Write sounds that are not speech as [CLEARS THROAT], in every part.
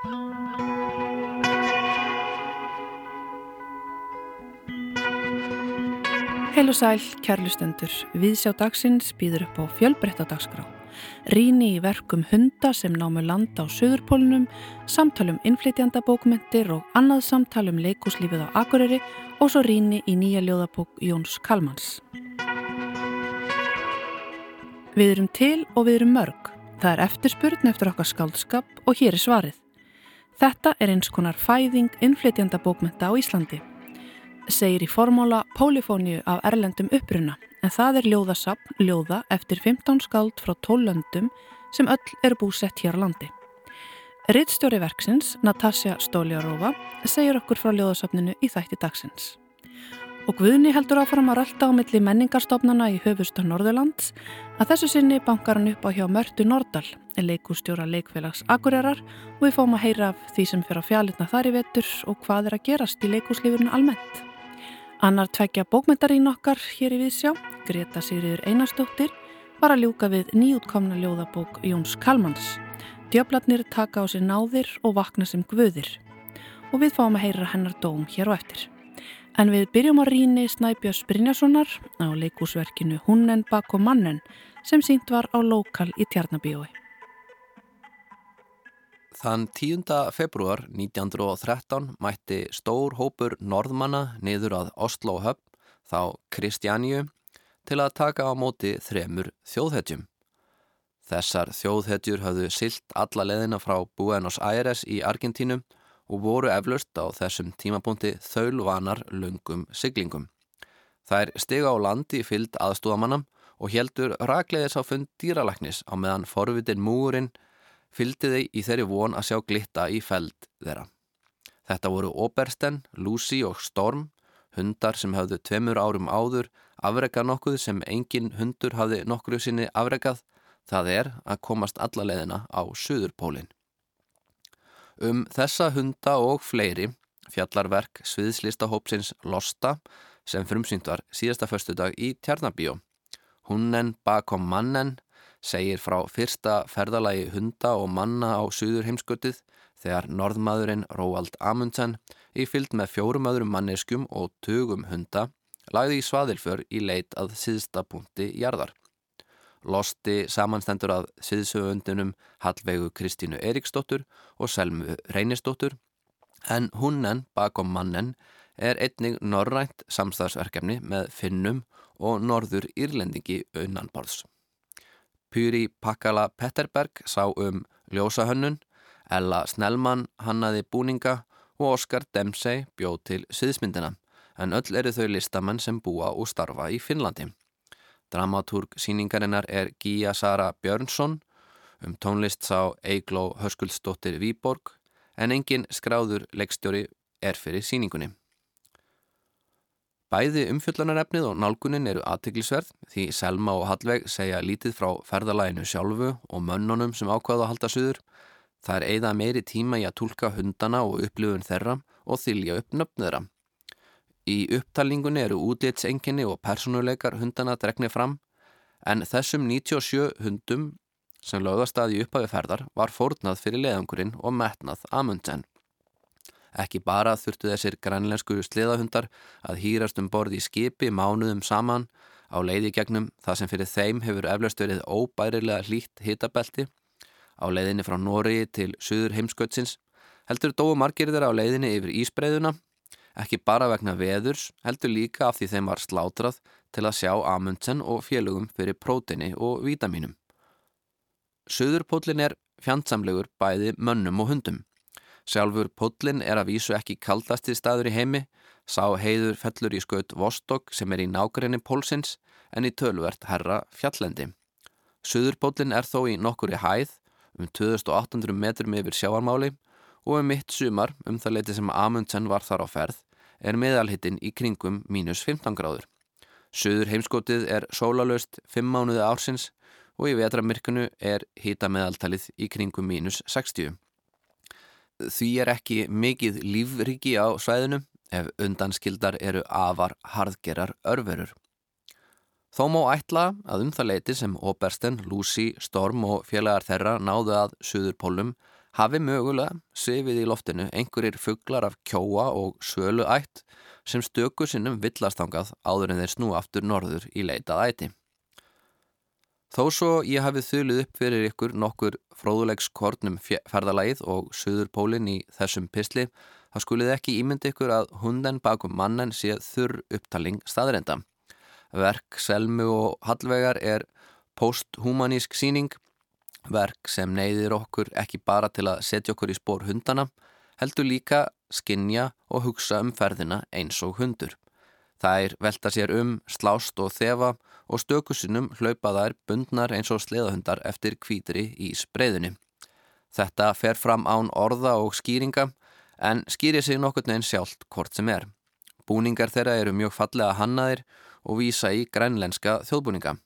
Heil og sæl, kærlustendur, viðsjá dagsins býður upp á fjölbrettadagsgrá. Ríni í verkum hunda sem námu landa á söðurpólunum, samtalum innflytjandabókmentir og annað samtalum leikuslífið á Akureyri og svo ríni í nýja ljóðabók Jóns Kalmans. Við erum til og við erum mörg. Það er eftirspurn eftir okkar skáldskap og hér er svarið. Þetta er eins konar fæðing innflytjandabókmenta á Íslandi segir í formóla Pólifóniu af Erlendum uppruna en það er ljóðasapn ljóða eftir 15 skáld frá 12 löndum sem öll eru búsett hér á landi. Rittstjóri verksins, Natasja Stóljarova, segir okkur frá ljóðasapninu í þætti dagsins. Og Guðni heldur áfram að rölda á milli menningarstofnana í höfusta Norðurlands að þessu sinni bankar hann upp á hjá Mörtu Nordal, leikustjóra leikfélags Akureyrar og við fáum að heyra af því sem fyrir að fjalitna þar í vetur og hvað er að gerast í leikuslífurinu almennt. Annar tveggja bókmyndarín okkar hér í Vísjá, Greta Sigriður Einarstóttir, var að ljúka við nýjútkomna ljóðabók Jóns Kalmans. Djöflatnir taka á sér náðir og vakna sem guðir. Og við fáum að heyra hennar dóm hér og eftir. En við byrjum á ríni Snæbjörns Brynjasonar á leikúsverkinu Hunnen bak og mannen sem sínt var á lokal í Tjarnabíói. Þann 10. februar 1913 mætti stór hópur norðmanna niður að Oslo höfn, þá Kristjaníu, til að taka á móti þremur þjóðhetjum. Þessar þjóðhetjur hafðu silt alla leðina frá Buenos Aires í Argentínum og voru eflaust á þessum tímapunkti þaulvanar lungum siglingum. Þær stiga á landi fyllt aðstúðamannam og heldur ragleiðis á fund dýralagnis á meðan forvitin múurinn fylgdi þeir í þeirri von að sjá glitta í feld þeirra. Þetta voru Obersten, Lucy og Storm, hundar sem hafðu tveimur árum áður afrekað nokkuð sem engin hundur hafði nokkru sinni afrekað, það er að komast alla leðina á Suðurpólinn. Um þessa hunda og fleiri fjallarverk sviðslistahópsins Losta sem frumsýnt var síðasta förstudag í Tjarnabíó. Hunnen bakom mannen segir frá fyrsta ferðalagi hunda og manna á Suður heimskötið þegar norðmaðurinn Róald Amundsen í fyllt með fjórum öðrum manneskum og tugum hunda lagði í svaðilför í leit að síðsta punkti jarðar. Losti samanstendur að síðsöfundunum Hallvegu Kristínu Eriksdóttur og Selmu Reynisdóttur en hunnen bakom mannen er einnig norrænt samstagsverkefni með finnum og norður írlendingi unnanborðs. Puri Pakala Petterberg sá um ljósahönnun, Ella Snellmann hannaði búninga og Oskar Dempsey bjóð til siðsmyndina, en öll eru þau listamenn sem búa og starfa í Finnlandi. Dramatúrg síningarinnar er Gíja Sara Björnsson, um tónlist sá Eigló Höskuldsdóttir Výborg, en engin skráður leikstjóri er fyrir síningunni. Bæði umfjöllanarefnið og nálgunin eru aðtiklisverð því Selma og Hallveig segja lítið frá ferðalæginu sjálfu og mönnunum sem ákvaða að halda suður. Það er eigða meiri tíma í að tólka hundana og upplifun þeirra og þylja upp nöfn þeirra. Í upptalningunni eru útlitsenginni og personuleikar hundana dregnir fram en þessum 97 hundum sem lögðast að í upphafi ferðar var fórnað fyrir leðangurinn og metnað Amundsen. Ekki bara þurftu þessir grænlensku sliðahundar að hýrast um borð í skipi mánuðum saman á leiði gegnum það sem fyrir þeim hefur eflaust verið óbærilega hlýtt hitabelti á leiðinni frá Nóri til Suður heimskautsins heldur dóu margir þeirra á leiðinni yfir ísbreyðuna ekki bara vegna veðurs heldur líka af því þeim var slátrað til að sjá Amundsen og félögum fyrir prótini og vítaminum. Suðurpólin er fjandsamlegur bæði mönnum og hundum Sjálfur Pullin er að vísu ekki kaldasti staður í heimi, sá heiður fellur í skaut Vostok sem er í nákrenni pólsins en í tölvert herra fjallendi. Suðurpóllin er þó í nokkur í hæð, um 2800 metrum yfir sjáarmáli og um mitt sumar, um það leiti sem Amundsen var þar á ferð, er meðalhittin í kringum mínus 15 gráður. Suður heimskotið er sólalöst 5 mánuði ársins og í vetramirkunu er hita meðaltalið í kringum mínus 60 því er ekki mikið lífriki á svæðinu ef undanskildar eru afar harðgerar örverur. Þó má ætla að um það leiti sem Obersten, Lucy, Storm og félagar þeirra náðu að Suðurpólum hafi mögulega svifið í loftinu einhverjir fugglar af kjóa og sölu ætt sem stöku sinnum villastangað áður en þeir snú aftur norður í leitað æti. Þó svo ég hafið þulið upp fyrir ykkur nokkur fróðulegskornum ferðalagið og söðurpólinn í þessum pisli, þá skulið ekki ímynd ykkur að hunden bakum mannen sé þurr upptaling staðrenda. Verk Selmu og Hallvegar er posthumanísk síning verk sem neyðir okkur ekki bara til að setja okkur í spór hundana, heldur líka skinja og hugsa um ferðina eins og hundur. Þær velta sér um, slást og þefa og stökusinnum hlaupa þær bundnar eins og sleðahundar eftir kvítri í spreyðunni. Þetta fer fram án orða og skýringa en skýri sig nokkur neginn sjálft hvort sem er. Búningar þeirra eru mjög fallega hannaðir og vísa í grænlenska þjóðbúninga.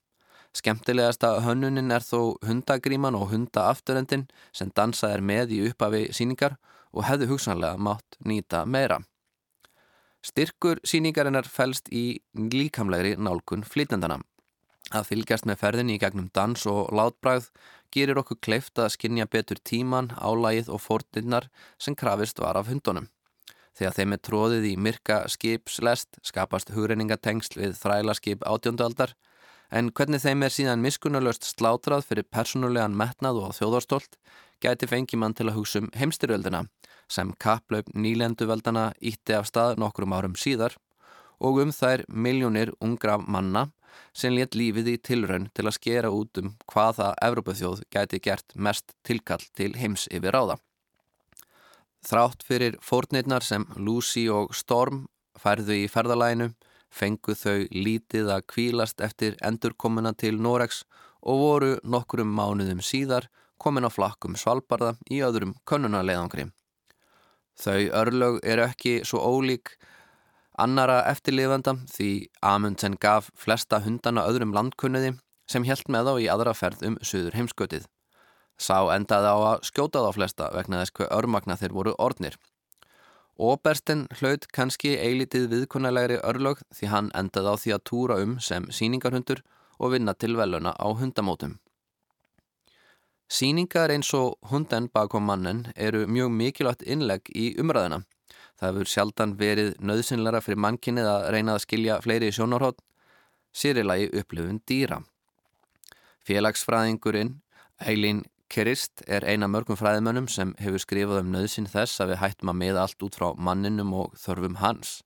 Skemtilegasta hönnunin er þó hundagríman og hundaafturendin sem dansað er með í uppafi síningar og hefðu hugsanlega mátt nýta meira. Styrkur síningarinnar fælst í líkamlegri nálkun flytendana. Að fylgjast með ferðinni í gegnum dans og látbræð gerir okkur kleift að skinja betur tíman, álægið og fórtinnar sem krafist var af hundunum. Þegar þeim er tróðið í myrka skipslest skapast hugreiningatengsl við þrælaskip átjóndualdar en hvernig þeim er síðan miskunnulöst slátrað fyrir persónulegan metnað og þjóðarstolt gæti fengi mann til að hugsa um heimstyrjöldina sem kapplaup nýlenduveldana ítti af stað nokkrum árum síðar og um þær miljónir ungra manna sem létt lífið í tilraun til að skera út um hvaða Evrópaþjóð gæti gert mest tilkall til heims yfir ráða. Þrátt fyrir fórnirnar sem Lucy og Storm færðu í ferðalæinu fengu þau lítið að kvílast eftir endurkomuna til Norex og voru nokkrum mánuðum síðar komin á flakkum Svalbardha í öðrum könnunarleðangri. Þau örlög eru ekki svo ólík annara eftirlifanda því Amundsen gaf flesta hundana öðrum landkunniði sem helt með þá í aðra ferð um söður heimskötið. Sá endaði á að skjóta þá flesta vegna þess hver örmagna þeir voru ornir. Óbersten hlaut kannski eilitið viðkunnalegri örlög því hann endaði á því að túra um sem síningarhundur og vinna til veluna á hundamótum. Síningar eins og hunden bakom mannen eru mjög mikilvægt innlegg í umræðina. Það hefur sjaldan verið nöðsynlara fyrir mannkinnið að reyna að skilja fleiri sjónarhótt, sérilagi upplifun dýra. Félagsfræðingurinn Eileen Kerist er eina mörgum fræðimönnum sem hefur skrifað um nöðsin þess að við hættum að miða allt út frá manninum og þörfum hans.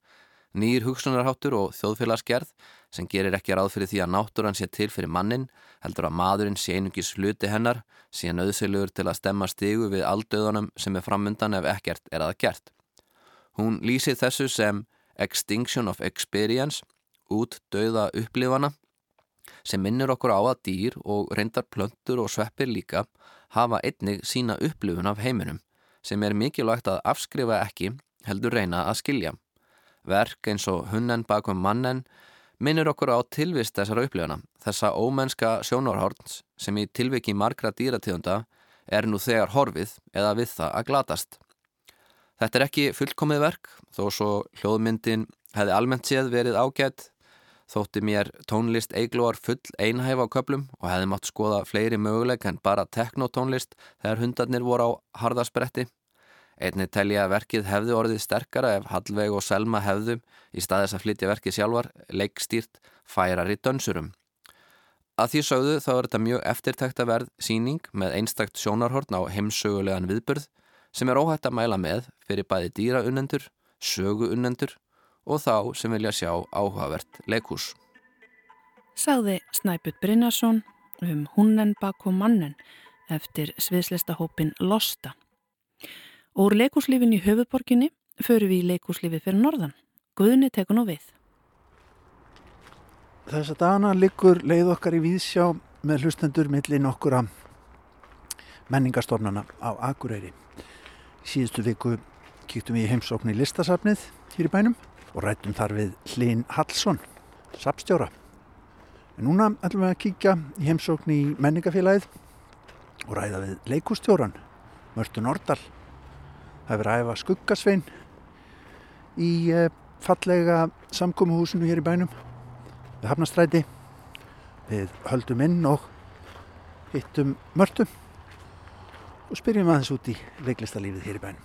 Nýr hugsunarháttur og þjóðfélagsgerð sem gerir ekki ráð fyrir því að náttúran sé til fyrir mannin heldur að maðurinn sé einungis hluti hennar sé nöðsilugur til að stemma stigu við aldauðanum sem er framundan ef ekkert er að gert. Hún lýsir þessu sem Extinction of Experience, út dauða upplifana sem minnir okkur á að dýr og reyndar plöntur og sveppir líka hafa einnig sína upplifun af heiminum sem er mikilvægt að afskrifa ekki heldur reyna að skilja. Verk eins og hunnen bakum mannen minnir okkur á tilvist þessara upplifuna, þessa ómennska sjónarhorns sem í tilviki margra dýratíðunda er nú þegar horfið eða við það að glatast. Þetta er ekki fullkomið verk þó svo hljóðmyndin hefði almennt séð verið ágætt Þótti mér tónlist eiglóar full einhæf á köplum og hefði mátt skoða fleiri möguleik en bara teknotónlist þegar hundarnir voru á harðaspretti. Einni telja að verkið hefði orðið sterkara ef Hallveig og Selma hefðu í staðis að flytja verkið sjálfar leikstýrt færari dönsurum. Að því sögðu þá er þetta mjög eftirtækt að verð síning með einstakt sjónarhorn á heimsögulegan viðburð sem er óhætt að mæla með fyrir bæði dýraunnendur, söguunnendur og þá sem vilja sjá áhugavert leikús. Sagði Snæput Brynjarsson um Hunnen bakom mannen eftir sviðslistahópin Losta. Úr leikúslífin í höfuborginni förum við í leikúslífi fyrir norðan. Guðni tekur nú við. Þess að dana liggur leið okkar í Víðsjá með hlustendur millin okkura menningarstofnana á Akureyri. Síðustu viku kýktum við í heimsókn í listasafnið hér í bænum og rættum þar við Hlín Hallsson, sapstjóra. En núna ætlum við að kíkja í heimsókn í menningafélagið og ræða við leikustjóran, Mörtu Nordal. Það hefur ræða skuggasvein í eh, fallega samkómuhúsinu hér í bænum við Hafnastræti. Við höldum inn og hittum Mörtu og spyrjum aðeins út í leiklistalífið hér í bænum.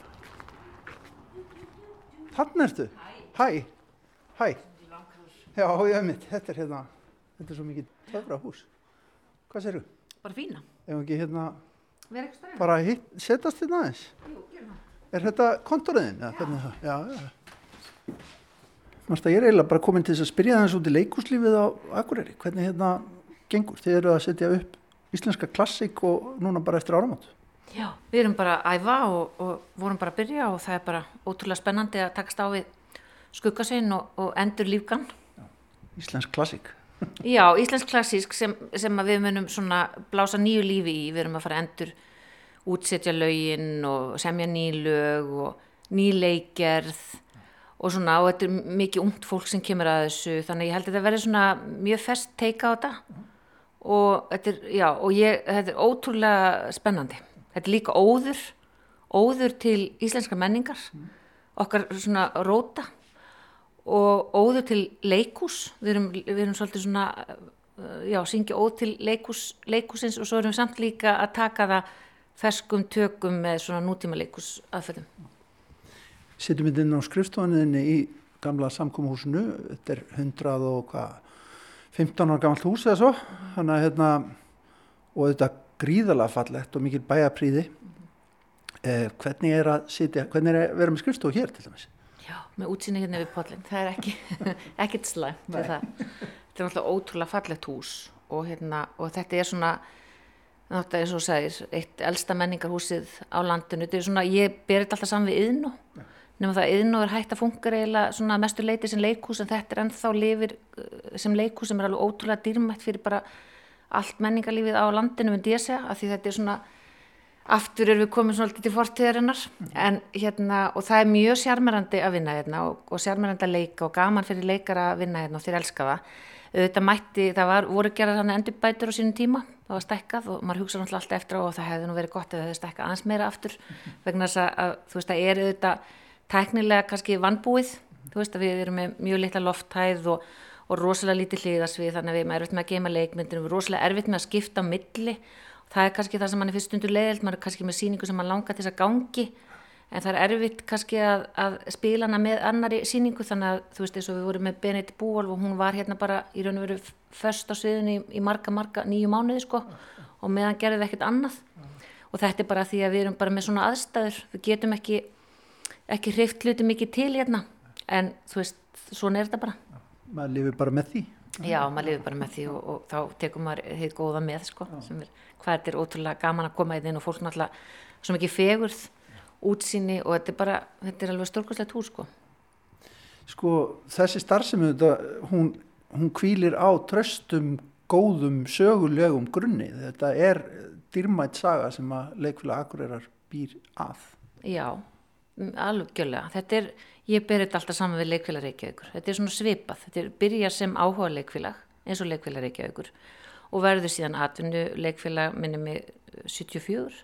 Þannig ertu? Hæ. Hæ. Já, ég hef mitt. Þetta er hérna, þetta er svo mikið töfra hús. Hvað séru? Bara fína. Ef ekki hérna, bara hitt, setjast hérna aðeins. Jú, gerum það. Er þetta kontoriðin? Það? Já, já. Marsta, ég er eiginlega bara komin til þess að spyrja aðeins út í leikúslífið á Akureyri. Hvernig hérna gengur? Þið eru að setja upp íslenska klassík og núna bara eftir áramót. Já, við erum bara að æfa og, og vorum bara að byrja og það er bara ótrúlega spennandi að takast á við skuggasinn og, og endur lífgan. Íslensk klassík. [LAUGHS] Já, íslensk klassísk sem, sem við munum svona blása nýju lífi í, við erum að fara endur útsetja lögin og semja ný lög og ný leikgerð og svona og þetta er mikið ungt fólk sem kemur að þessu þannig ég held að þetta verði svona mjög fest teika á þetta og þetta er, já, og ég, þetta er ótrúlega spennandi. Þetta er líka óður, óður til íslenska menningar, okkar svona róta og óður til leikús, við erum, við erum svolítið svona, uh, já, syngja óð til leikús, leikúsins og svo erum við samt líka að taka það ferskum tökum með svona nútíma leikús aðferðum. Setjum við inn á skrifstofaninni í gamla samkómuhúsinu. Þetta er 100 og hvað, 15 ára gammalt hús eða svo. Þannig að hérna, og þetta gríðalega fallegt og mikil bæjapríði. Eh, hvernig er að sitja, hvernig er að vera með skrifstofu hér til dæmis? Já, með útsýni hérna við pollin, það er ekki, [LAUGHS] ekkert slæmt við það. Þetta er náttúrulega ótrúlega fallegt hús og, hérna, og þetta er svona, náttúrulega eins og þú segir, eitt elsta menningarhúsið á landinu. Þetta er svona, ég ber þetta alltaf saman við yðnú, nema það að yðnú er hægt að funka eiginlega svona að mestu leiti sem leikhús en þetta er ennþá lifir uh, sem leikhús sem er alveg ótrúlega dýrmætt fyrir bara allt menningarlífið á landinu, myndi ég segja, af því þetta er svona aftur erum við komin svolítið til fortíðarinnar en hérna og það er mjög sjarmerandi að vinna hérna og, og sjarmerandi að leika og gaman fyrir leikara að vinna hérna og þeir elska það. Auðvitað mætti, það var, voru gerað þannig endurbætur á sínum tíma, það var stekkað og maður hugsa náttúrulega alltaf eftir á og það hefði nú verið gott ef það hefði stekkað aðeins meira aftur vegna þess að, að þú veist það er auðvitað tæknilega kannski vannbúið þú veist að við erum með mjög litla lofthæð og, og rosalega lítið hliðasvið þannig að við erum erfitt með að geima leikmyndinu, við erum rosalega erfitt með að skipta á milli það er kannski það sem mann er fyrst stundur leiðild, maður er kannski með síningu sem mann langar til þess að gangi en það er erfitt kannski að, að spila hana með annari síningu þannig að þú veist eins og við vorum með Benedikt Búolf og hún var hérna bara í raun og veru först á sviðinu í, í marga marga nýju mánuði sko og meðan gerðum við ekkert annað. Og þetta er bara því að við erum bara með svona aðstæður, við getum ekki ekki hreift hluti mikið til hérna en þú veist, svona er þetta bara. Maður lifir bara með því. Já, maður lifir bara með því og, og þá tekum maður heit góða með sko, sem er, hvað þetta er ótrúlega gaman að koma í þinn og fólk náttúrulega svo mikið fegurð, útsýni og þetta er bara, þetta er alveg stórkostlegt hús sko. Sko þessi starfsemi þetta, hún, hún kvílir á tröstum góðum sögulegum grunni. Þetta er dýrmætt saga sem að leikfélag Akureyrar býr að. Já, alveg gjörlega. Þetta er, ég ber þetta alltaf saman við leikfélag Reykjavíkur. Þetta er svona svipað. Þetta er byrjar sem áhuga leikfélag, eins og leikfélag Reykjavíkur og verður síðan atvinnu leikfélag minni með 74.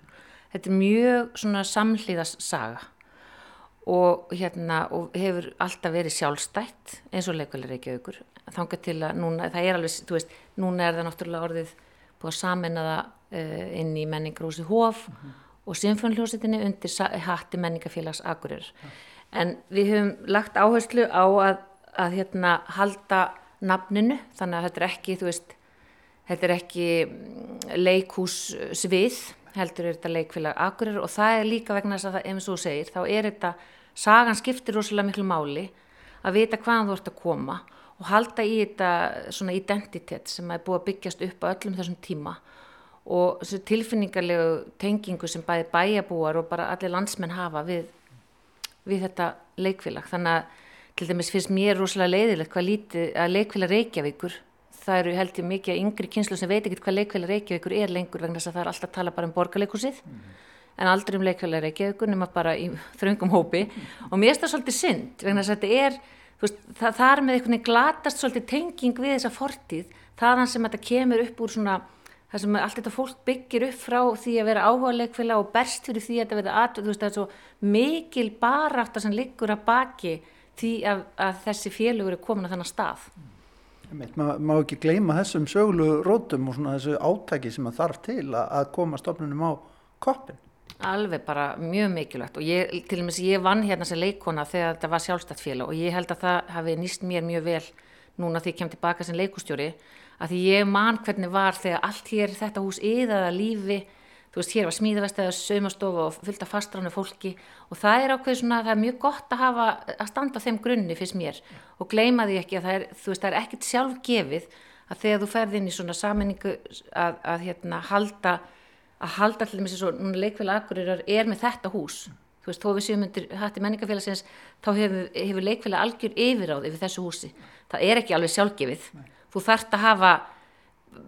Þetta er mjög svona samhlýðast saga og hérna og hefur alltaf verið sjálfstætt eins og leikfélag Reykjavíkur. Þangað til að núna, það er alveg, þú veist, núna er það náttúrulega orðið búið að samena það uh, inn í menningarhúsi Hóf og Sinfonljósitinni undir hatti menningafélags Akureyrar. En við höfum lagt áherslu á að, að hérna halda nafninu, þannig að þetta er ekki, þú veist, þetta er ekki mm, leikhús svið, heldur er þetta leikfélag Akureyrar og það er líka vegna þess að það, og þú segir, þá er þetta, sagan skiptir rosalega miklu máli að vita hvaðan þú ert að koma og halda í þetta svona identitet sem er búið að byggjast upp á öllum þessum tíma og þessu tilfinningarlegu tengingu sem bæði bæjabúar og bara allir landsmenn hafa við, við þetta leikfélag. Þannig að til dæmis finnst mér rosalega leiðilegt hvað lítið að leikfélag Reykjavíkur, það eru held ég mikið að yngri kynslu sem veit ekkert hvað leikfélag Reykjavíkur er lengur vegna þess að það er alltaf að tala bara um borgarleikusið en aldrei um leikfélag Reykjavíkur nema bara í þröngum hópi. Og mér finnst það svolítið synd vegna þess að þetta er veist, það, það er með einhvern veginn glatast svolítið tenging við þessa fortíð. Þaðan sem þetta kemur upp úr svona það sem allt þetta fólk byggir upp frá því að vera áhuga leikfélag og berst fyrir því að þetta verða að, Maður má ekki gleyma þessum sögulegu rótum og svona þessu átæki sem að þarf til að, koma stofnunum á koppin. Alveg bara mjög mikilvægt og ég, til og að ég vann hérna sem leikona þegar þetta var sjálfstætt félag og ég held að það hafi nýst mér mjög vel núna því ég kem tilbaka sem leikustjóri að því ég man hvernig var þegar allt hér þetta hús yðaða lífi þú veist hér var smíðavestæða, saumastofa og fullt af fastránu fólki. Og það er ákveð svona, það er mjög gott að hafa að standa á þeim grunni fyrst mér. Og gleyma því ekki að það er, þú veist, það er ekkert sjálfgefið að þegar þú ferð inn í svona sammenningu að, að hérna halda að halda allir með þessu núna leikfélag akkurirar er með þetta hús. Þú veist, þó við séum undir hætti menningafélagsins þá hefur, hefur leikfélag algjör yfir þessu húsi, það er ekki alveg sjálfgefið, þú þarft að hafa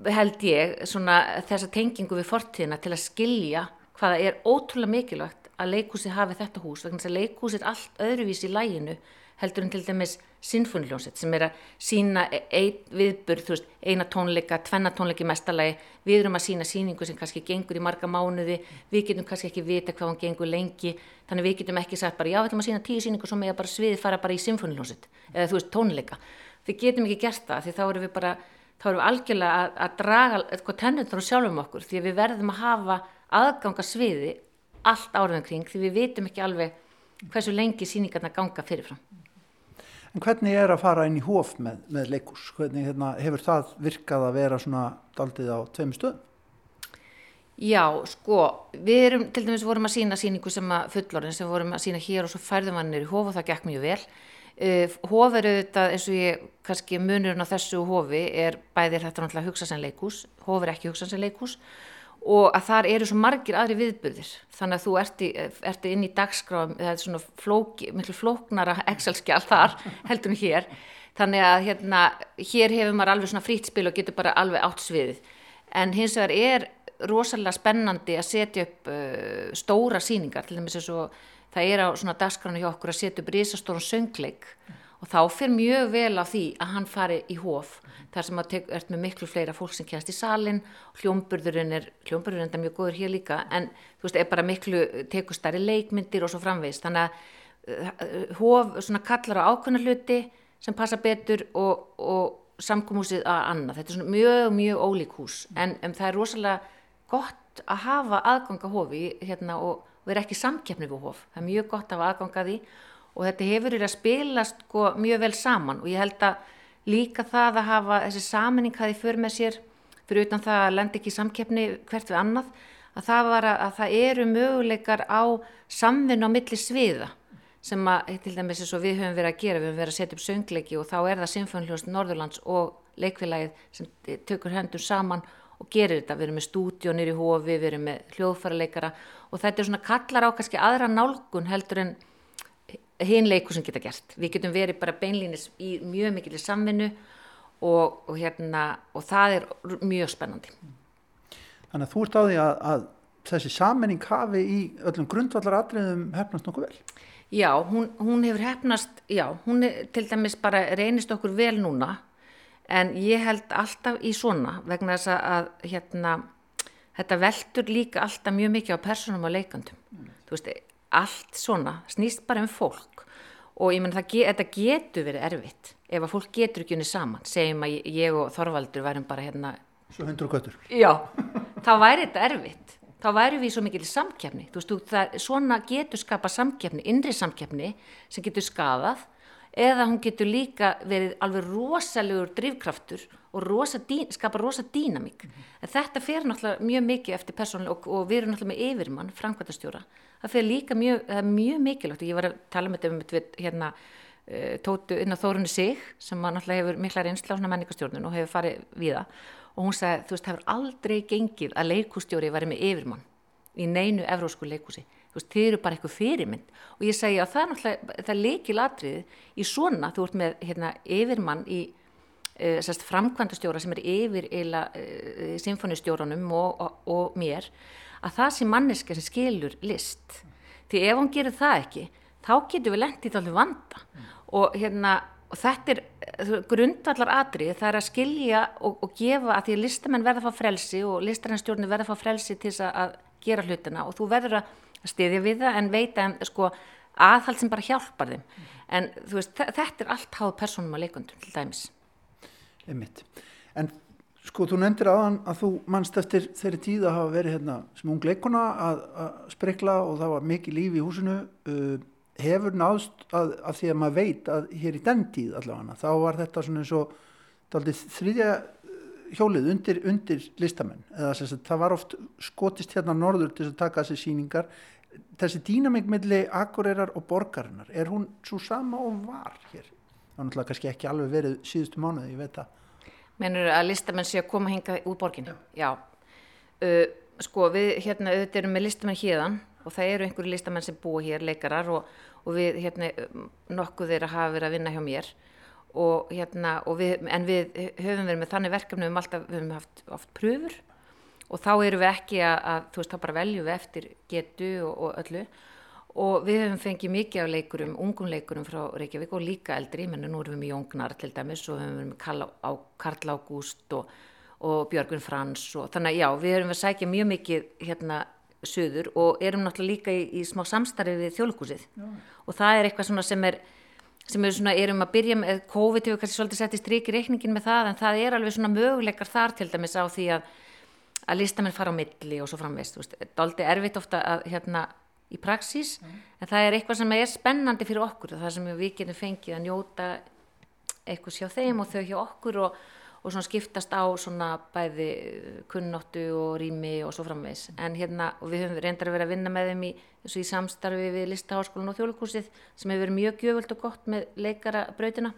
held ég þessa tengingu við fortíðina til að skilja hvaða er ótrúlega mikilvægt að leikhúsi hafi þetta hús, vegna að leikhúsi er allt öðruvís í læginu heldur en til dæmis sinfóniljónsett sem er að sína e- ein viðburð, veist, eina tónleika, tvenna tónleiki mestalagi, við erum að sína síningu sem kannski gengur í marga mánuði, við getum kannski ekki vita hvað hún gengur lengi, þannig við getum ekki sagt bara já, við ætlum að sína tíu síningu og svo með að bara sviði fara bara í sinfóniljónsett, eða þú veist, tónleika. Við getum ekki gert það því þá erum við bara, þá erum við algjörlega að, að draga eitthvað tennundur á sjálfum okkur því við verðum að hafa aðganga sviði allt árið kring því við vitum ekki alveg hversu lengi síningarna ganga fyrirfram. En hvernig er að fara inn í hóf með, með leikús? Hvernig hérna, hefur það virkað að vera svona daldið á tveim stöðum? Já, sko, við erum, til dæmis vorum að sína síningu sem að fullorinn sem vorum að sína hér og svo færðum hann nýri hóf og það gekk mjög vel. Uh, hóf er auðvitað, eins og ég, kannski munurinn á þessu hófi er bæðir þetta náttúrulega hugsa sem leikús, hóf er ekki hugsa sem leikús og að þar eru svo margir aðri viðbyrðir þannig að þú ert, í, ert inn í dagskráðum það er svona flóki, miklu flóknara Excel-skjál þar [LAUGHS] heldur en hér. Þannig að hérna hér hefur maður alveg svona frýtt spil og getur bara alveg átt sviðið. En hins vegar er rosalega spennandi að setja upp uh, stóra síningar til eins og það er á svona dagskráðinu hjá okkur að setja upp risastóran söngleik. Og þá fyrir mjög vel á því að hann fari í hóf þar sem að ert með miklu fleira fólk sem kjænst í salin hljómburðurinn er, hljómburðurinn er mjög góður hér líka en þú veist, er bara miklu teku starri leikmyndir og svo framvegist þannig að hóf uh, svona kallar á ákveðna hluti sem passa betur og, og samkómúsið að annað, þetta er svona mjög, mjög ólík hús. En um, það er rosalega gott að hafa aðganga hófi hérna og vera ekki samkeppni við hóf, það er mjög gott að hafa aðganga því og þetta hefur verið að spilast sko, mjög vel saman. Og ég held að líka það að hafa þessi saminning hafi för með sér fyrir utan það að lenda ekki samkeppni hvert við annað að það, að, að það eru möguleikar á samvinn á milli sviða sem að til dæmis eins og við höfum verið að gera, við höfum verið að setja upp söngleiki og þá er það Sinfonhljóðst Norðurlands og leikfélagið sem tökur hendur saman og gerir þetta, við erum með stúdjónir í hofi, við erum með hljóðfæraleikara og þetta er svona kallar á kannski aðra nálgun heldur en hinn leiku sem geta gert. Við getum verið bara beinlýnis í mjög mikil samvinnu og, og, hérna, og það er mjög spennandi. Þannig að þú ert á því að, að þessi sammenning hafi í öllum grundvallar atriðum hefnast nokkuð vel? Já, hún, hún hefur hefnast, já, hún er, til dæmis bara reynist okkur vel núna en ég held alltaf í svona vegna þess að hérna, þetta veldur líka alltaf mjög mikið á personum og leikandum. Mm. Þú veist, allt svona snýst bara um fólk og ég menn þetta getur verið erfitt ef að fólk getur ekki unni saman segjum að ég og Þorvaldur værum bara hérna Svo hundur og göttur Já, þá væri þetta erfitt þá væri við svo mikil samkjafni veist, það, svona getur skapa samkjafni innri samkjafni sem getur skadað eða hún getur líka verið alveg rosalegur drivkraftur og rosa dín, skapa rosa dýnamík. Mm -hmm. þetta fer náttúrulega mjög mikið eftir persónulega og, og við erum náttúrulega með yfirmann framkvæmtastjóra það fyrir líka mjög, mjög mikilvægt ég var að tala með þetta um þetta hérna uh, tótu inn á Þórunni sig sem náttúrulega hefur mikla reynsla á menningastjórnun og hefur farið við það og hún sagði þú veist það hefur aldrei gengið að leikústjóri væri með yfirmann í neinu evrósku leikúsi þú veist þið eru bara eitthvað fyrirmynd. Og ég segi að það er náttúrulega það er leikilatrið í svona þú ert með hérna yfirmann í sérst framkvæmdastjóra sem er yfir eila uh, symfónistjórunum og, og, og mér að það sé manneska sem skilur list. Því ef hún gerir það ekki þá getur við lendið alveg vanda. Mm. og, hérna, og þetta er grundvallar atrið það er að skilja og gefa að því að listamenn verða að fá frelsi og listarannstjórnir verða að fá frelsi til þess að gera hlutina. Og þú verður að stiðja við það en veita en sko aðhald sem bara hjálpar þeim mm. en veist, þetta er allt háð personum að leikundum til dæmis Einmitt. En Sko, þú nefndir aðan að þú mannst eftir þeirri tíð að hafa verið hérna sem ung leikona að, að sprikla og það var mikið líf í húsinu uh, hefur náðst að, að því að maður veit að hér í den tíð allavega þá var þetta svona eins og uh, hjólið undir, undir listamenn eða að það var oft skotist hérna norður til að taka þessi síningar þessi dýnamik milli akureyrar og borgarinnar, er hún svo sama og var hér? Það var náttúrulega kannski ekki alveg verið síðustu mánuði, ég veit að Menur að listamenn sé að koma hinga úr borginu? Já. Já. Uh, sko við hérna auðvitað erum með listamenn hérðan og það eru einhverju listamenn sem búa hér, leikarar og, og við hérna nokkuð þeirra hafa verið að vinna hjá mér og hérna og við, en við höfum verið með þannig verkefni um alltaf, við höfum haft oft pröfur og þá eru við ekki að, að þú veist þá bara veljum við eftir getu og, og öllu. Og við hefum fengið mikið af leikurum, ungum leikurum frá Reykjavík og líka eldri, menn nú erum við með Jóngnar til dæmis og við hefum með Karl, á, Karl Ágúst og, og Björgun Frans og þannig að já, við erum að sækja mjög mikið hérna söður og erum náttúrulega líka í, í smá samstarfi við þjóðlugúsið og það er eitthvað svona sem er sem er svona, erum að byrja með COVID hefur kannski svolítið sett í stryki reikningin með það en það er alveg svona möguleikar þar til dæmis á því að að listamenn fara á milli og svo veist, þetta er aldrei erfitt ofta að hérna í praxís mm. en það er eitthvað sem er spennandi fyrir okkur það sem við getum fengið að njóta eitthvað sjá þeim og þau hjá okkur og, og svona skiptast á svona bæði kunnóttu og rými og svo framvegs en hérna og við höfum reyndar að vera að vinna með þeim í, í samstarfi við Listaháskólan og Þjóðlugúsið sem hefur verið mjög gjöfult og gott með leikara brautina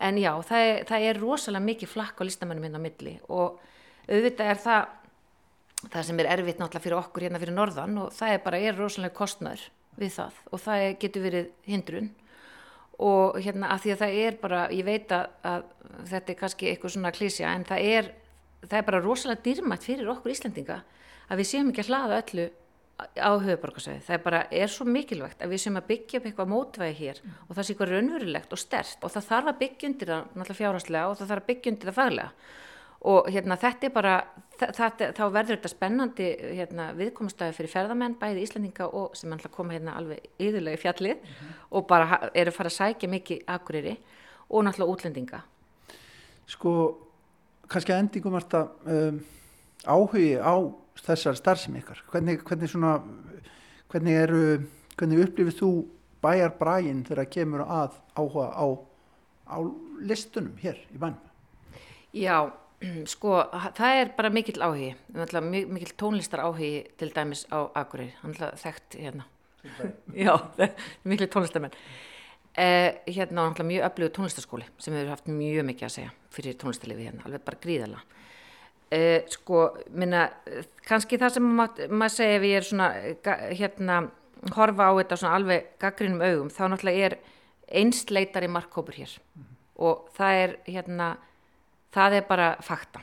en já það er, það er rosalega mikið flakk á listamennum hérna á milli og auðvitað er það það sem er erfitt náttúrulega fyrir okkur hérna fyrir norðan og það er bara, er rosalega kostnær við það og það getur verið hindrun og hérna að því að það er bara, ég veit að, að þetta er kannski eitthvað svona klísja en það er, það er bara rosalega dýrmætt fyrir okkur Íslandinga að við séum ekki að hlaða öllu á höfuborgarsæði, það er bara, er svo mikilvægt að við séum að byggja upp eitthvað mótvægi hér mm. og það sé eitthvað raunverulegt og stert og það þarf að byggja undir það náttúrulega fjárhastlega og það þarf að byggja undir það faglega og hérna þetta er bara þetta, þá verður þetta spennandi hérna, viðkomastæði fyrir ferðamenn bæði Íslandinga og sem alltaf koma hérna alveg yðurlega í fjallið mm -hmm. og bara eru fara að sækja mikið akureyri og náttúrulega útlendinga. Sko kannski að endingum er þetta um, áhugi á þessar starfsemi ykkar. Hvernig, hvernig svona hvernig eru, hvernig upplifir þú bæjar bræinn þegar kemur að áhuga á, á listunum hér í bænum? Já [CLEARS THROAT] Sko, það er bara mikill áhugi, mikill tónlistar áhugi til dæmis á Akureyri, hann er þekkt hérna, [LAUGHS] já, mikill tónlistarmenn. Eh, hérna er mjög öflugur tónlistarskóli sem hefur haft mjög mikið að segja fyrir tónlistarlifi hérna, alveg bara gríðala. Eh, sko, minna, kannski það sem maður mað segja ef ég er svona, hérna, horfa á þetta svona alveg gaggrinum augum, þá náttúrulega er einstleitari markkópur hér -hmm. og það er hérna, það er bara fakta.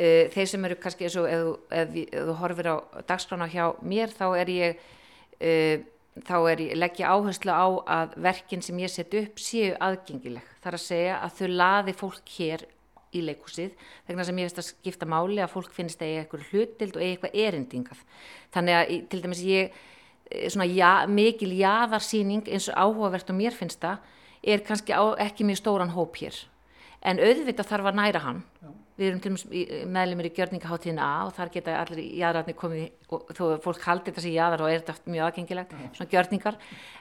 Uh, þeir sem eru kannski eins og ef, þú horfir á dagskrána hjá mér þá er ég uh, þá er ég leggja áherslu á að verkin sem ég set upp séu aðgengileg. Þar að segja að þau laði fólk hér í leikúsið vegna sem ég veist að skipta máli að fólk finnst að ég eitthvað hlutild og eitthvað erindingað. Þannig að til dæmis ég eh, svona já, mikil jáðarsýning eins og áhugavert og mér finnst það er kannski á, ekki mjög stóran hóp hér en auðvitað þarf að næra hann. Já. við erum til dæmis meðlumir í gjörningaháttíðin A og þar geta allir jæðratni komið og þó fólk haldir þessi jæðar og er þetta mjög aðgengilegt, Já. svona gjörningar.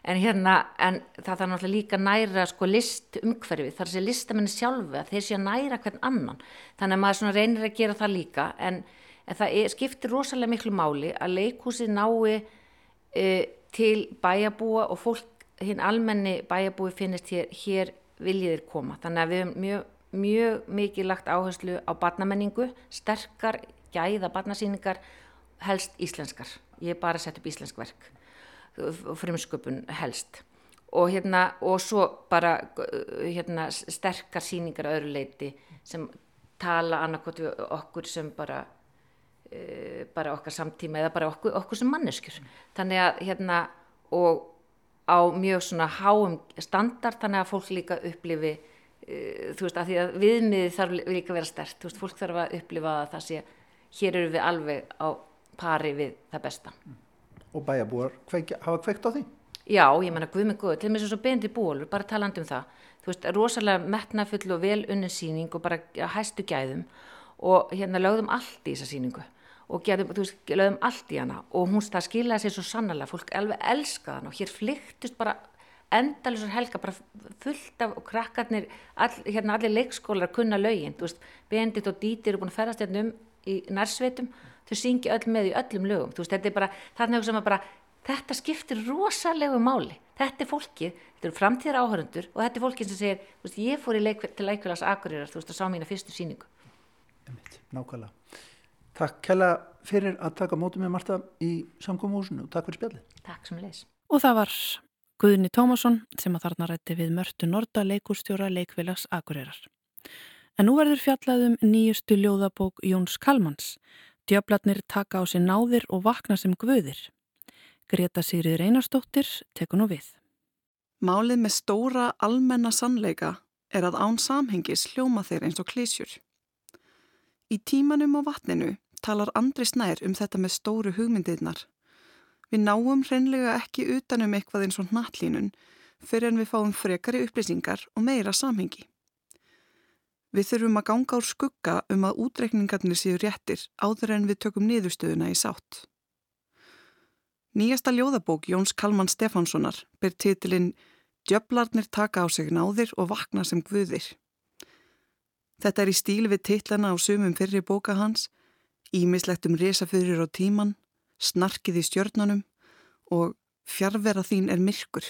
En hérna, en það þarf náttúrulega líka næra sko list umhverfið þar sé listamenni sjálfu að þeir sé að næra hvern annan, þannig að maður svona reynir að gera það líka, en, en það er, skiptir rosalega miklu máli að leikhúsi nái e, til bæjabúa og fólk hinn almenni bæjabúi finnist hér, hér viljiðir koma. Þannig að við hefum mjög, mjög mikið lagt áherslu á barnamenningu, sterkar, gæða barnasýningar, helst íslenskar. Ég er bara að setja upp íslensk verk, frumsköpun helst. Og, hérna, og svo bara hérna, sterkar síningar öðru leiti sem tala annarkot við okkur sem bara, uh, bara okkar samtíma eða bara okkur, okkur sem manneskjur. Þannig að hérna og á mjög svona háum standard þannig að fólk líka upplifi uh, þú veist að því að viðmiði þarf líka að vera stert, þú veist fólk þarf að upplifa að það sé, hér eru við alveg á pari við það besta. Og bæjabúar hafa kveikt á því? Já, ég menna guð með guð, til og með svo beindi bólur bara talandi um það, þú veist rosalega metnafull og vel unninsýning og bara hæstu gæðum. Og hérna lögðum allt í þessa síningu og gerðum, þú veist, lögðum allt í hana og hún það skilaði sér svo sannarlega, fólk alveg elskaði hana og hér flyktust bara endalusur helga, bara fullt af krakkarnir, all, hérna allir leikskólar kunna lögin, þú veist, Bendit og Díti eru búin að ferast hérna um í nærsveitum, þau syngi öll með í öllum lögum, þú veist, þetta er bara, þarna sem að bara, þetta skiptir rosalegu máli, þetta er fólkið, þetta eru framtíðar áhörundur og þetta er fólkið sem segir, þú veist, ég fór leik, til leikvælas akurirar, þú veist, að sá mína fyrstu síningu. Nákvæmlega. Takk kella fyrir að taka mótið með Marta í samkómuhúsinu og takk fyrir spjallið. Takk sem leis. Og það var Guðni Tómasson sem að þarna rætti við Mörtu Norda leikúrstjóra leikvilags Akureyrar. En nú verður fjallaðum nýjustu ljóðabók Jóns Kalmans. Djöflatnir taka á sig náðir og vakna sem guðir. Greta Sigriður Einarstóttir tekur nú við. Málið með stóra almenna sannleika er að án samhengis hljóma þeir eins og klísjur. Í tímanum og vatninu talar Andri Snær um þetta með stóru hugmyndirnar. Við náum hreinlega ekki utanum eitthvað eins og nattlínun fyrir en við fáum frekari upplýsingar og meira samhengi. Við þurfum að ganga úr skugga um að útreikningarnir séu réttir áður en við tökum niðurstöðuna í sátt. Nýjasta ljóðabók Jóns Kalman Stefánssonar ber titilinn Djöflarnir taka á sig náðir og vakna sem guðir. Þetta er í stíl við titlana á sumum fyrri bóka hans Ímislegt um resafyrir á tíman, snarkið í stjörnunum og fjárvera þín er myrkur.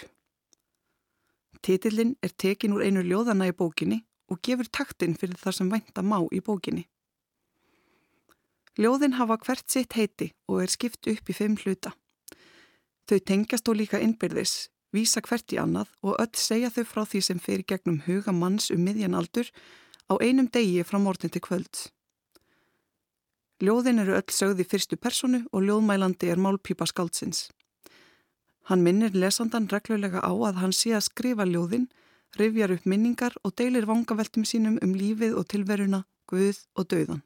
Titillin er tekin úr einu ljóðana í bókinni og gefur taktinn fyrir það sem vænta má í bókinni. Ljóðin hafa hvert sitt heiti og er skipt upp í fimm hluta. Þau tengjast þó líka innbyrðis, vísa hvert í annað og öll segja þau frá því sem fer gegnum huga manns um miðjan aldur á einum degi frá morgun til kvölds. Ljóðin eru öll sögði fyrstu personu og ljóðmælandi er málpípa skáldsins. Hann minnir lesandan reglulega á að hann sé að skrifa ljóðin, rifjar upp minningar og deilir vangaveltum sínum um lífið og tilveruna, guð og döðan.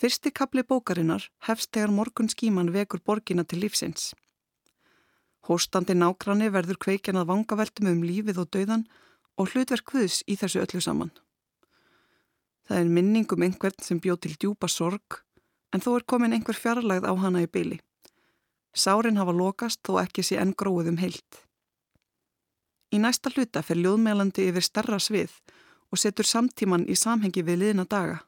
Fyrsti kapli bókarinnar hefst þegar morgun skíman vekur borgina til lífsins. Hóstandi nákranni verður kveikjan að vangaveltum um lífið og döðan og hlutverk guðs í þessu öllu saman. Það er minning um einhvern sem bjóð til djúpa sorg en þó er komin einhver fjarlægð á hana í byli. Sárin hafa lokast þó ekki sé enn gróið um heilt. Í næsta hluta fer ljóðmælandi yfir starra svið og setur samtíman í samhengi við liðna daga.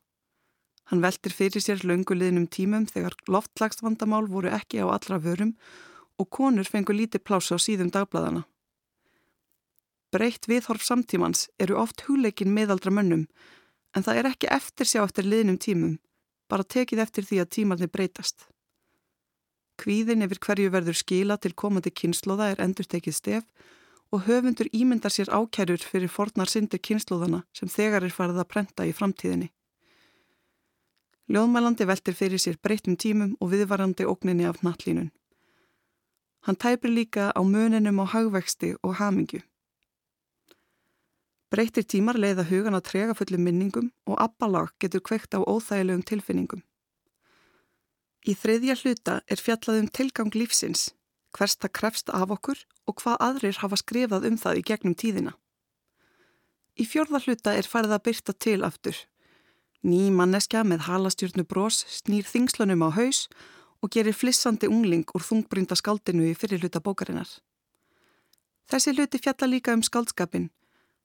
Hann veltir fyrir sér löngu liðnum tímum þegar loftlagsvandamál voru ekki á allra vörum og konur fengur lítið plása á síðum dagbladana. Breytt viðhorf samtímans eru oft hugleikin meðaldra mönnum en það er ekki eftir sjá eftir liðnum tímum, bara tekið eftir því að tímarnir breytast. Kvíðin yfir hverju verður skila til komandi kynnslóða er endur tekið stef og höfundur ímyndar sér ákærur fyrir fornar syndir kynnslóðana sem þegar er farið að prenta í framtíðinni. Ljóðmælandi veltir fyrir sér breytum tímum og viðvarandi ógninni af nattlínun. Hann tæpir líka á muninum á hagvexti og hamingju. Breytir tímar leiða hugan að trega fullum minningum og abbalag getur kveikt á óþægilegum tilfinningum. Í þriðja hluta er fjallað um tilgang lífsins, hvers það krefst af okkur og hvað aðrir hafa skrifað um það í gegnum tíðina. Í fjörða hluta er farið að byrta til aftur. Ný manneskja með halastjórnu brós snýr þingslunum á haus og gerir flissandi ungling úr þungbrynda skaldinu í fyrir hluta bókarinnar. Þessi hluti fjalla líka um skaldskapin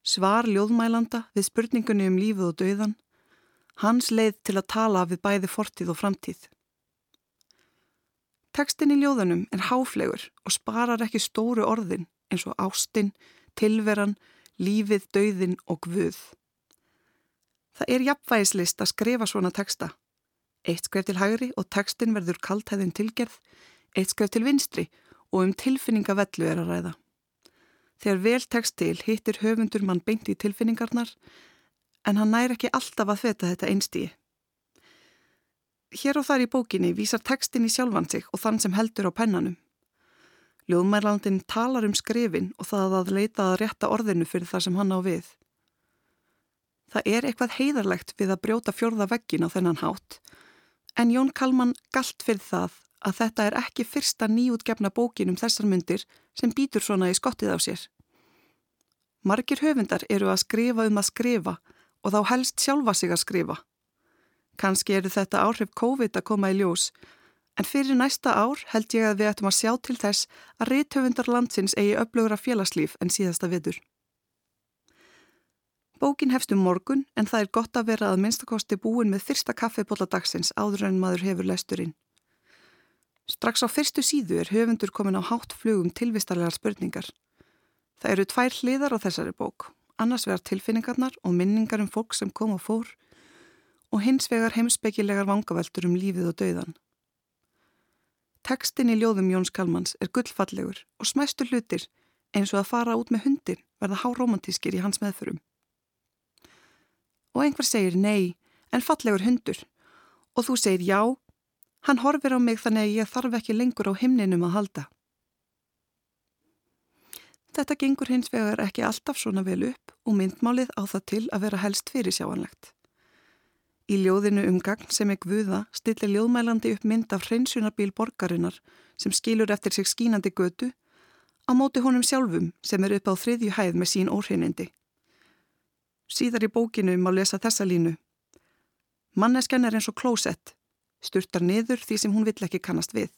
svar ljóðmælanda við spurningunni um lífið og döðan, hans leið til að tala við bæði fortíð og framtíð. Tekstin í ljóðanum er háflegur og sparar ekki stóru orðin eins og ástinn, tilveran, lífið, döðin og gvuð. Það er jafnvægislist að skrifa svona teksta. Eitt skref til hægri og tekstin verður kaltæðin tilgerð, eitt skref til vinstri og um tilfinningavellu er að ræða. Þegar vel tekst til hittir höfundur mann beint í tilfinningarnar en hann næri ekki alltaf að þeta þetta einstíi. Hér og þar í bókinni vísar tekstin í sjálfan sig og þann sem heldur á pennanum. Ljóðmærlandin talar um skrifin og það að leita að rétta orðinu fyrir það sem hann á við. Það er eitthvað heiðarlegt við að brjóta fjörða veggin á þennan hátt en Jón Kalman galt fyrir það að þetta er ekki fyrsta nýjútgefna bókin um þessar myndir sem býtur svona í skottið á sér. Margir höfundar eru að skrifa um að skrifa og þá helst sjálfa sig að skrifa Kanski eru þetta áhrif COVID að koma í ljós, en fyrir næsta ár held ég að við ættum að sjá til þess að reythöfundar landsins eigi upplögur af félagslíf en síðasta viður. Bókin hefst um morgun en það er gott að vera að minnstakosti búin með fyrsta kaffibólla dagsins áður en maður hefur lesturinn. Strax á fyrstu síðu er höfundur komin á hátt flugum tilvistarlegar spurningar. Það eru tvær hliðar á þessari bók, annars vegar tilfinningarnar og minningar um fólk sem kom og fór og hins vegar heimsbyggilegar vangaveltur um lífið og dauðan. Tekstin í ljóðum Jóns Kalmans er gullfallegur og smæstu hlutir eins og að fara út með hundin verða háromantískir í hans meðförum og einhver segir nei, en fallegur hundur. Og þú segir já, hann horfir á mig þannig að ég þarf ekki lengur á himninum að halda. Þetta gengur hins vegar ekki alltaf svona vel upp og myndmálið á það til að vera helst fyrir sjáanlegt. Í ljóðinu um gagn sem er gvuða stillir ljóðmælandi upp mynd af hreinsunarbíl borgarinnar sem skilur eftir sig skínandi götu á móti honum sjálfum sem er upp á þriðju hæð með sín óhreinindi. Síðar í bókinu má lesa þessa línu. Mannesken er eins og klósett, sturtar niður því sem hún vill ekki kannast við.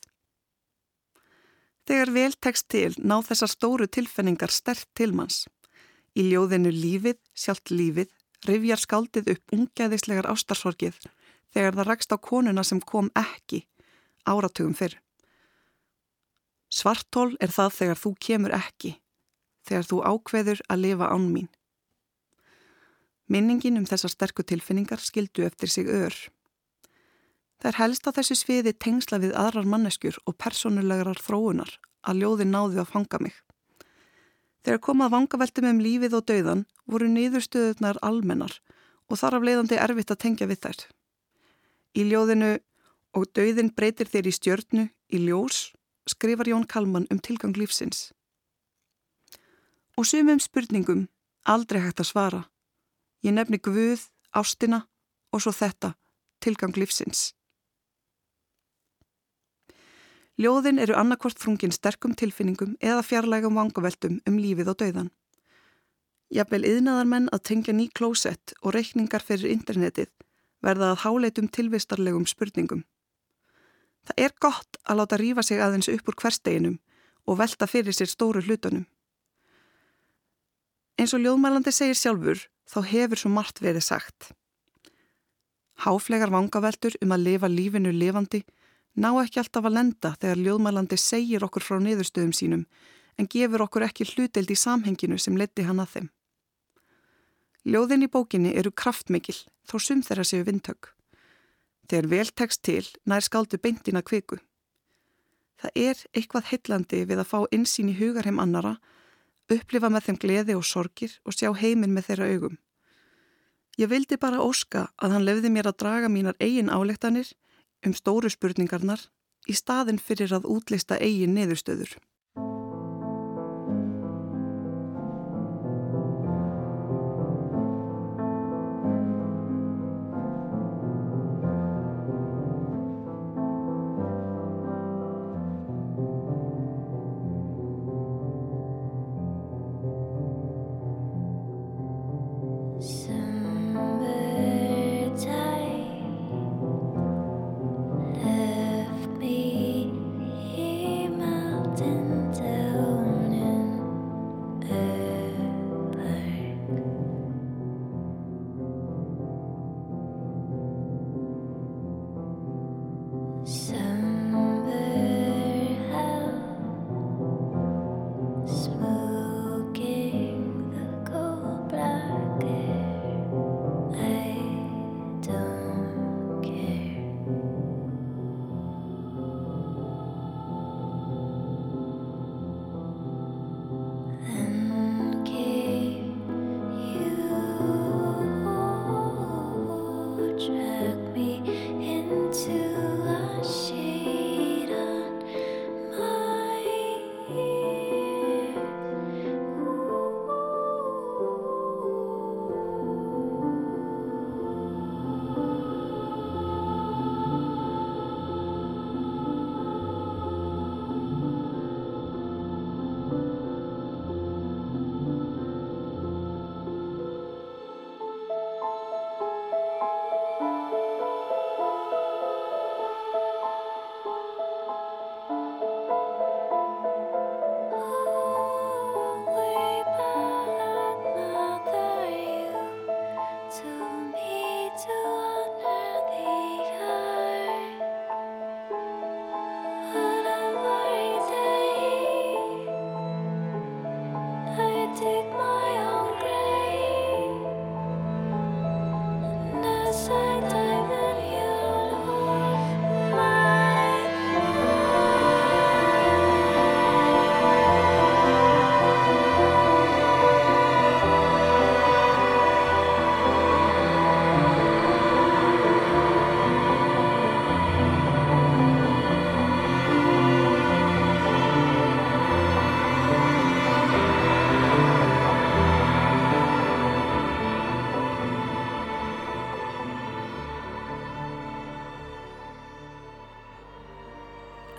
Þegar vel tekst til ná þessar stóru tilfenningar stert til manns. Í ljóðinu lífið, sjálft lífið, rifjar skaldið upp ungæðislegar ástarsorgið þegar það rakst á konuna sem kom ekki, áratugum fyrr. Svartól er það þegar þú kemur ekki, þegar þú ákveður að lifa án mín. Minningin um þessar sterku tilfinningar skildu eftir sig ör. Það er helst á þessu sviði tengsla við aðrar manneskjur og personulegarar þróunar að ljóði náðu að fanga mig. Þegar komað vangaveltum um lífið og dauðan voru niðurstöðunar almennar og þar af leiðandi erfitt að tengja við þær. Í ljóðinu og dauðin breytir þeir í stjörnu, í ljós, skrifar Jón Kalman um tilgang lífsins. Og sumum spurningum aldrei hægt að svara Ég nefni Guð, ástina og svo þetta, tilgang lífsins. Ljóðin eru annarkvort frungin sterkum tilfinningum eða fjarlægum vangaveltum um lífið og dauðan. Jafnvel yðnaðar menn að tengja ný klósett og reikningar fyrir internetið verða að háleitum tilvistarlegum spurningum. Það er gott að láta rífa sig aðeins upp úr hversteginum og velta fyrir sér stóru hlutunum. Eins og ljóðmælandi segir sjálfur þá hefur svo margt verið sagt. Háflegar vangaveltur um að lifa lífinu lifandi ná ekki alltaf að lenda þegar ljóðmælandi segir okkur frá niðurstöðum sínum en gefur okkur ekki hluteld í samhenginu sem leti hann að þeim. Ljóðin í bókinni eru kraftmikil þó sum þeirra séu vindtök. Þegar vel tekst til nær skaldu beintina kviku. Það er eitthvað heillandi við að fá insýn í hugarheim annara upplifa með þeim gleði og sorgir og sjá heiminn með þeirra augum. Ég vildi bara óska að hann lefði mér að draga mínar eigin álektanir um stóru spurningarnar í staðin fyrir að útlista eigin neðurstöður.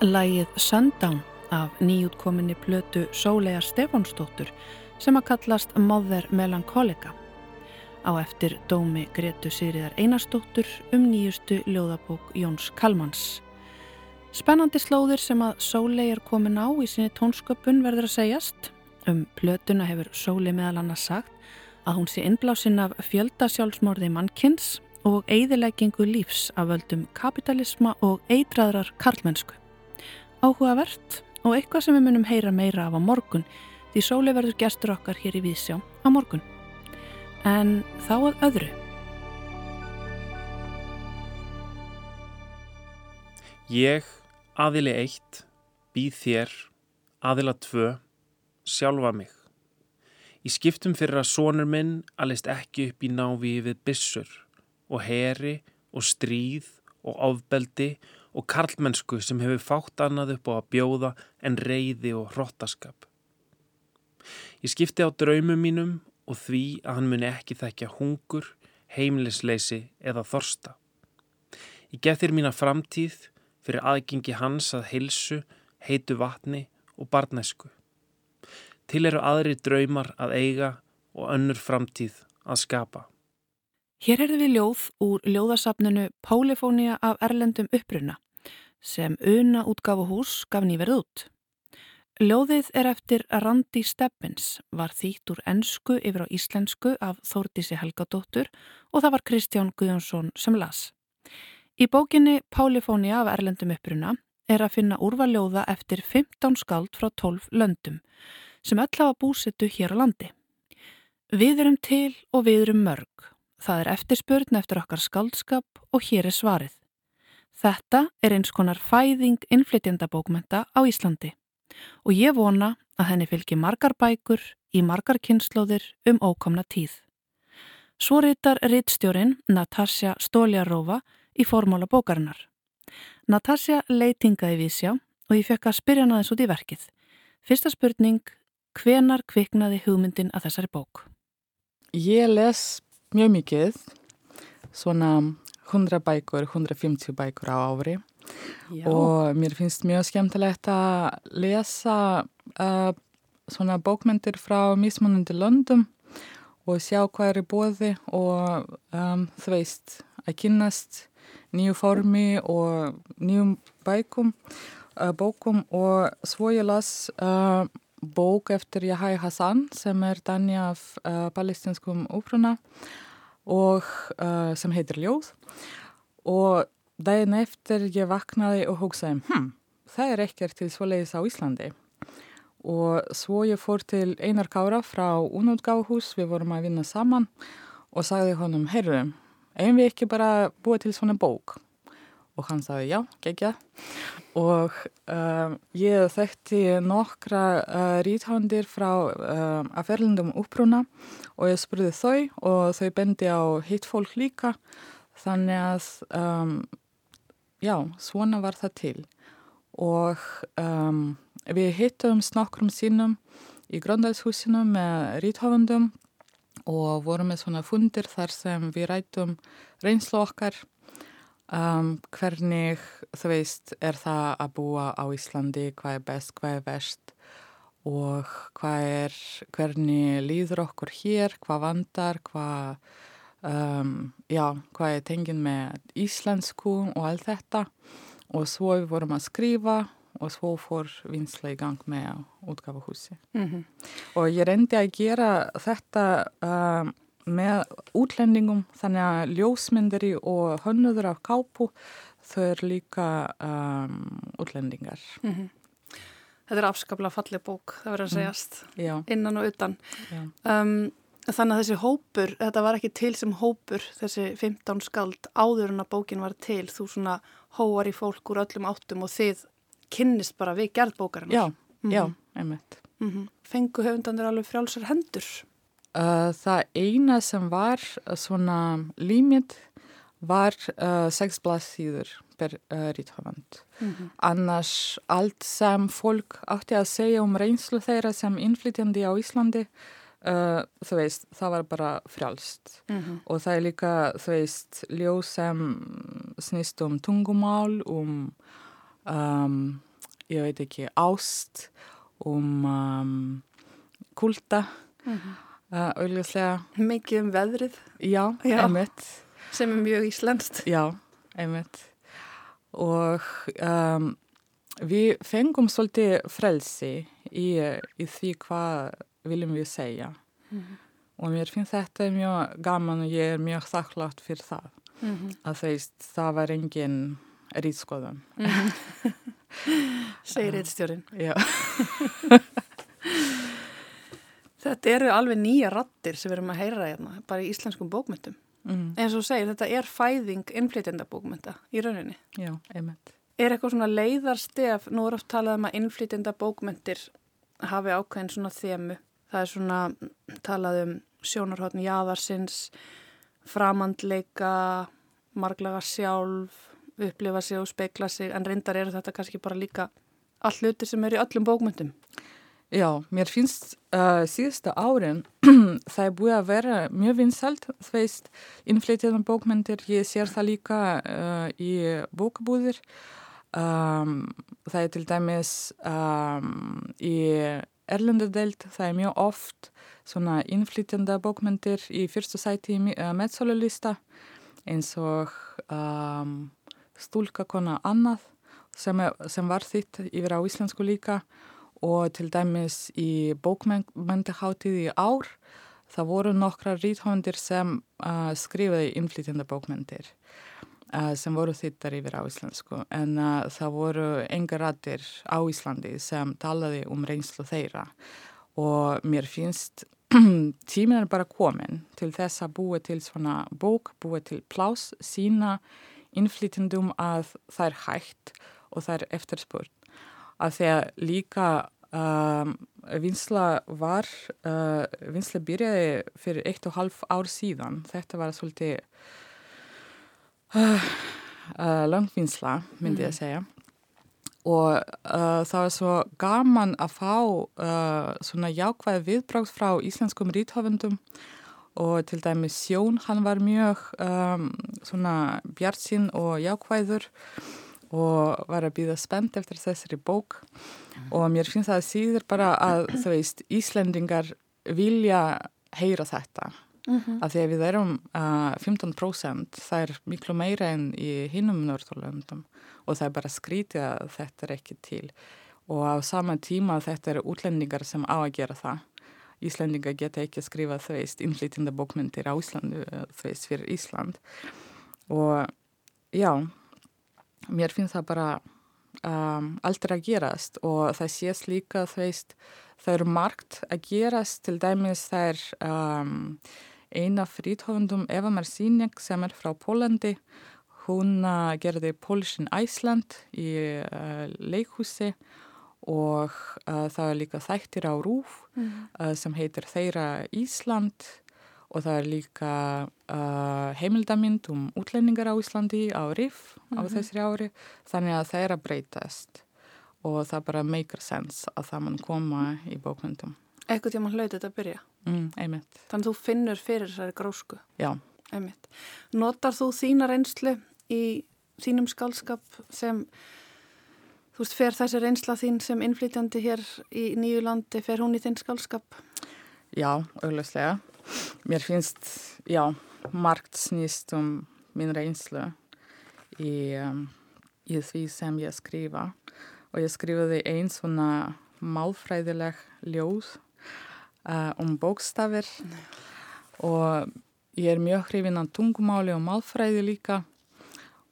Lægið Sundown af nýjútkominni plötu Sólegar Stefánsdóttur sem að kallast Mother Melancholica á eftir dómi Gretu Sýriðar Einarsdóttur um nýjustu ljóðabók Jóns Kalmans. Spennandi slóðir sem að Sólei er komin á í sinni tónsköpun verður að segjast. Um plötuna hefur Sólei meðal annars sagt að hún sé innblásinn af fjöldasjálfsmorði mannkins og eigðileggingu lífs af völdum kapitalisma og eitraðrar karlmennsku. Áhugavert og eitthvað sem við munum heyra meira af á morgun því Sólei verður gestur okkar hér í Vísjá á morgun. En þá að öðru. Ég, aðili eitt, býð þér, aðila tvö, sjálfa mig. Í skiptum fyrir að sonur minn alist ekki upp í návi við bissur og heri og stríð og ofbeldi og karlmennsku sem hefur fátt annað upp á að bjóða en reyði og hrottaskap. Ég skipti á draumum mínum og því að hann muni ekki þekkja hungur, heimlisleysi eða þorsta. Ég gef þér mína framtíð fyrir aðgengi hans að hilsu, heitu vatni og barnæsku. Til eru aðri draumar að eiga og önnur framtíð að skapa. Hér er við ljóð úr ljóðasafninu Pólifónia af Erlendum uppruna sem Una útgáfuhús gaf nýverð út. Ljóðið er eftir Randi Stebbins, var þýtt úr ennsku yfir á íslensku af Þórdísi Helgadóttur og það var Kristján Guðjónsson sem las. Í bókinni Pálifónia af Erlendum uppruna er að finna úrvaljóða eftir 15 skald frá 12 löndum sem öll hafa búsettu hér á landi. Við erum til og við erum mörg. Það er eftirspurn eftir okkar skaldskap og hér er svarið. Þetta er eins konar fæðing innflytjandabókmenta á Íslandi og ég vona að henni fylgi margar bækur í margar kynnslóðir um ókomna tíð. Svo rítar rittstjórin Natasja Stóljarrófa í formála bókarinnar. Natasja leitingaði við sjá og ég fekk að spyrja hana þess út í verkið. Fyrsta spurning, hvenar kviknaði hugmyndin að þessari bók? Ég les mjög mikið, svona 100 bækur, 150 bækur á ári Já. og mér finnst mjög skemmtilegt að lesa uh, svona bókmyndir frá mismunandi löndum og sjá hvað er í bóði og um, þú veist að kynast nýju formi og nýjum bækum, uh, bókum og svo ég las uh, bók eftir Jahai Hassan sem er danni af uh, palestinskum úpruna og uh, sem heitir Ljóð og Dæin eftir ég vaknaði og hugsaði, hm, það er ekkert til svoleiðis á Íslandi. Og svo ég fór til Einar Kára frá Unútgáhús, við vorum að vinna saman og sagði honum, herru, eigum við ekki bara búið til svona bók? Og hann sagði, já, gegja. Og uh, ég þekkti nokkra uh, ríthandir frá uh, aðferlindum uppruna og ég spurði þau og þau bendi á hitt fólk líka. Þannig að um, já, svona var það til og um, við hittum snokkrum sínum í Gröndalshúsinu með ríthofundum og vorum með svona fundir þar sem við rættum reynslu okkar um, hvernig þú veist er það að búa á Íslandi, hvað er best, hvað er vest og hvað er, hvernig líður okkur hér, hvað vandar, hvað um, já, hvað er tengin með íslensku og allt þetta? Og svo við vorum að skrifa og svo fór vinsla í gang með útgafahúsi mm -hmm. og ég reyndi að gera þetta um, með útlendingum þannig að ljósmyndari og hönnuður af kápu þau eru líka um, útlendingar mm -hmm. Þetta er afskaplega fallið bók, það verður að mhm. segjast mm. innan og utan um, Þannig að þessi hópur, þetta var ekki til sem hópur, þessi 15 skald áður en að bókin var til, þú svona hóar í fólk úr öllum áttum og þið kynnist bara við gerð bókarinnar. Já, mm -hmm. já, einmitt. Mm -hmm. Fengu höfundandur alveg frjálsar hendur? Uh, það eina sem var svona límit var uh, sex blaðsýður per ríthafand. Mm -hmm. Annars allt sem fólk átti að segja um reynslu þeirra sem innflytjandi á Íslandi Uh, þú veist, það var bara frjálst mm -hmm. og það er líka, þú veist, ljóð sem snýst um tungumál, um, um ég veit ekki, ást, um, um kulda, mm -hmm. Uh, auðvitað. Mikið um veðrið. Já, Já. einmitt. Sem er mjög íslenskt. Já, einmitt. Og um, við fengum svolítið frelsi í, í því hvað viljum við segja. Mm -hmm. Og mér finnst þetta mjög gaman og ég er mjög þakklátt fyrir það. Mm -hmm. Að þeist, það var engin rýtskoðun. Mm -hmm. [LAUGHS] Segir rýtstjórin. Já. [LAUGHS] þetta eru alveg nýja rattir sem við erum að heyra hérna, bara í íslenskum bókmyndum. Mm. En svo segir þetta er fæðing innflytjenda bókmynda í rauninni. Já, einmitt. Er eitthvað svona leiðarstef, nú er oft talað um að innflytjenda bókmyndir hafi ákveðin svona þemu. Það er svona talað um sjónarhóttn jáðarsins, framandleika, marglaga sjálf, upplifa sig og speikla sig en reyndar eru þetta kannski bara líka all hluti sem er í öllum bókmyndum. Já, mér finnst uh, síðustu árin [CLEARS THROAT] það er búið að vera mjög vinsalt þú veist, innflytjaðan bókmyndir ég sér það líka uh, í bókabúðir. Um, það er til dæmis um, í erlendadelt það er mjög oft svona innflytjanda bókmyndir í fyrstu sæti í uh, meðsólulista eins og um, stúlkakona annað sem, er, sem var þitt yfir á íslensku líka. og til dæmis í bókmyndaháttíð í ár það voru nokkra ríthóndir sem uh, skrifaði innflytjanda bókmyndir uh, sem voru þittar yfir á íslensku en uh, það voru enga rættir á Íslandi sem talaði um reynslu þeirra og mér finnst [CLEARS THROAT] tíminn er bara komin til þess að búa til svona bók, búa til plás, sína innflytjandum að það er hægt og það er eftirspurt. Að því að líka um, vinsla var, uh, vinsla byrjaði fyrir eitt og halv ár síðan. Þetta var svolítið uh, uh, langvinsla, myndi ég að mhm. segja. Og uh, það var svo gaman að fá uh, svona jákvæði viðbrákt frá íslenskum ríthafundum og til dæmi Sjón, hann var mjög um, svona bjartsinn og jákvæður og var að býða spennt eftir þessari bók. Og mér finnst það síður bara að veist, Íslendingar vilja heyra þetta. Mm -hmm. af því að við erum uh, 15% það er miklu meira enn í hinnum Norðurlöndum. Og það er bara skrítið að þetta er ekki til. Og á sama tíma þetta eru útlendingar sem á að gera það. Íslandinga geta ekki að skrifa þú veist innflytjanda bókmyndir á Íslandu þú veist fyrir Ísland. Og já mér finnst það bara um, aldrei að gerast og það sést líka þú veist það eru margt að gerast. Til dæmis það er um, eina fríthofundum Eva Marcinek sem er frá Pólandi hún uh, gerði Polish in Iceland í uh, leikhúsi og uh, það er líka þættir á Rúf mm. uh, sem heitir Þeira Ísland og það er líka uh, heimildamind um útlendingar á Íslandi á RIF mm -hmm. á mhm. þessari ári þannig að það er að breytast og það bara meikar sens að það mann koma í bókmyndum. Ekkert hjá mann hlautið þetta að byrja? Mm, einmitt. Þannig að þú finnur fyrir þessari grósku? Já. Einmitt. Notar þú þína reynslu í þínum skálskap sem Þú veist, fer þessi reynsla þín sem innflytjandi hér í nýju landi, fer hún í þinn skálskap? Já, auðvitslega. Mér finnst, já, margt snýst um minn reynslu í, um, í því sem ég skrifa. Og ég skrifaði einn svona málfræðileg ljóð uh, um bókstafir og ég er mjög hrifin á tungumáli og málfræði líka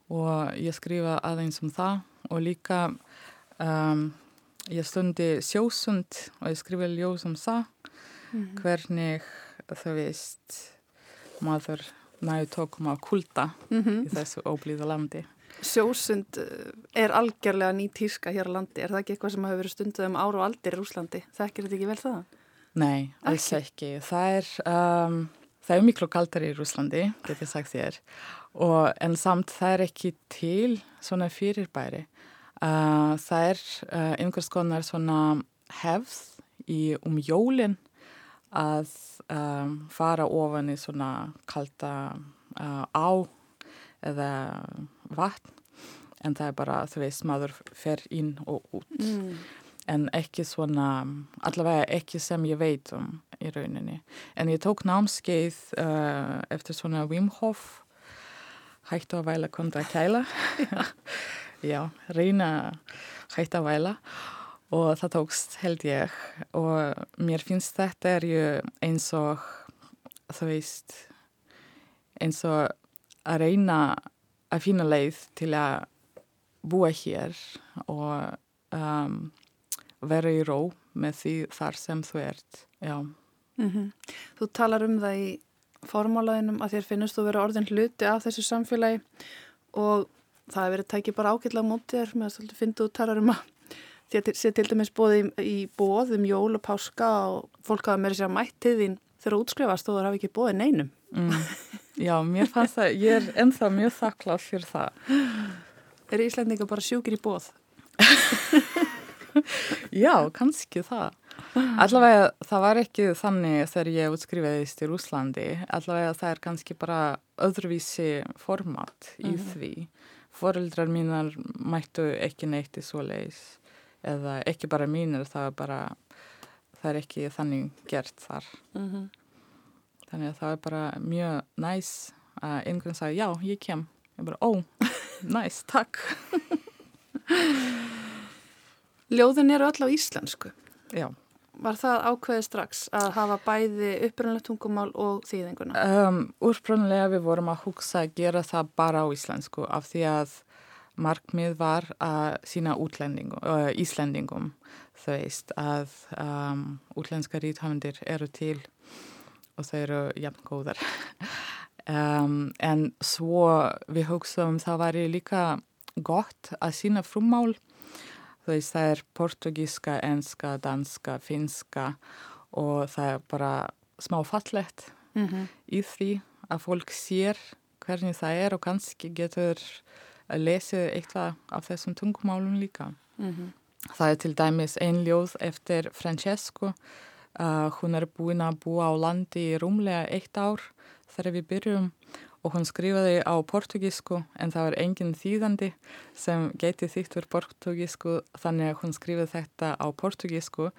og ég skrifa aðeins um það og líka Um, ég stundi sjósund og ég skrifa ljóð um það mm -hmm. hvernig þú veist maður næðu tókum á kulda mm -hmm. í þessu óblíða landi Sjósund eh, er algjörlega ný tíska hér á landi, er það ekki eitthvað sem hafa verið stundið um ára og aldir í Úslandi? Þekkir þetta ekki vel það? Nei, alls ekki. Það er um, það er miklu kaldar í Úslandi, get ég sagt þér og en samt það er ekki til svona fyrirbæri Uh, það er uh, einhvers konar svona hefð í um jólinn að um, fara ofan í svona kalda uh, á eða vatn en það er bara, þú veist, maður fer inn og út. Mm. En ekki svona, allavega ekki sem ég veit um í rauninni. En ég tók námskeið uh, eftir svona Wim Hof, hægt að væla kontra kæla. [LAUGHS] Já, reyna hægt að væla og það tókst held ég. Og mér finnst þetta er ju eins og þú veist eins og að reyna að finna leið til að búa hér og um, vera í ró með því þar sem þú ert. Mm -hmm. Þú talar um það í formálaðinum að þér finnst þú vera orðin hluti af þessu samfélagi og það hefur verið tækið bara ágætlega mútið þér. Með að finnst þú talar um að þér sé til dæmis bóði í, í bóð um jól og páska og fólk hafa meira sér að mættið þín þegar þú útskrifast og þú hafi ekki bóðið neinum. Mm. Já, mér fannst það, ég er ennþá mjög þakkláð fyrir það. Er Íslandinga bara sjúkir í bóð? [LAUGHS] Já, kannski það. Allavega það var ekki þannig þegar ég útskrifiðist í Rúslandi. Allavega það er kannski bara öðruvísi format í mm -hmm. því. Foreldrar mínar mættu ekki neitt í svo leiðis. Eða ekki bara mínir, það er bara, það er ekki þannig gert þar. Mm -hmm. Þannig að það er bara mjög næs að einhvern sagði, já, ég kem. Ég bara, ó, [LAUGHS] næs, takk. Ljóðin eru öll á íslensku. Já. Var það ákveðið strax að hafa bæði uppröðanlegt tungumál og þýðinguna? Um, Úrpröðanlega við vorum að hugsa að gera það bara á íslensku af því að markmið var að sína uh, íslendingum þau veist að um, útlenska ríthafundir eru til og þau eru jafn góðar. [LAUGHS] um, en svo við hugsaum það var líka gott að sína frummál Þú veist, það er portugíska, enska, danska, finska og það er bara smá fallett mm -hmm. í því að fólk sér hvernig það er og kannski getur lesa eitthvað af þessum tungumálum líka. Mm -hmm. Það er til dæmis ein ljóð eftir Francesco. Uh, hún er búin að búa á landi í rúmlega eitt ár þegar við byrjum og hún skrifaði á portugisku en það var engin þýðandi sem geti þýtt fyrir portugisku þannig að hún skrifaði þetta á portugisku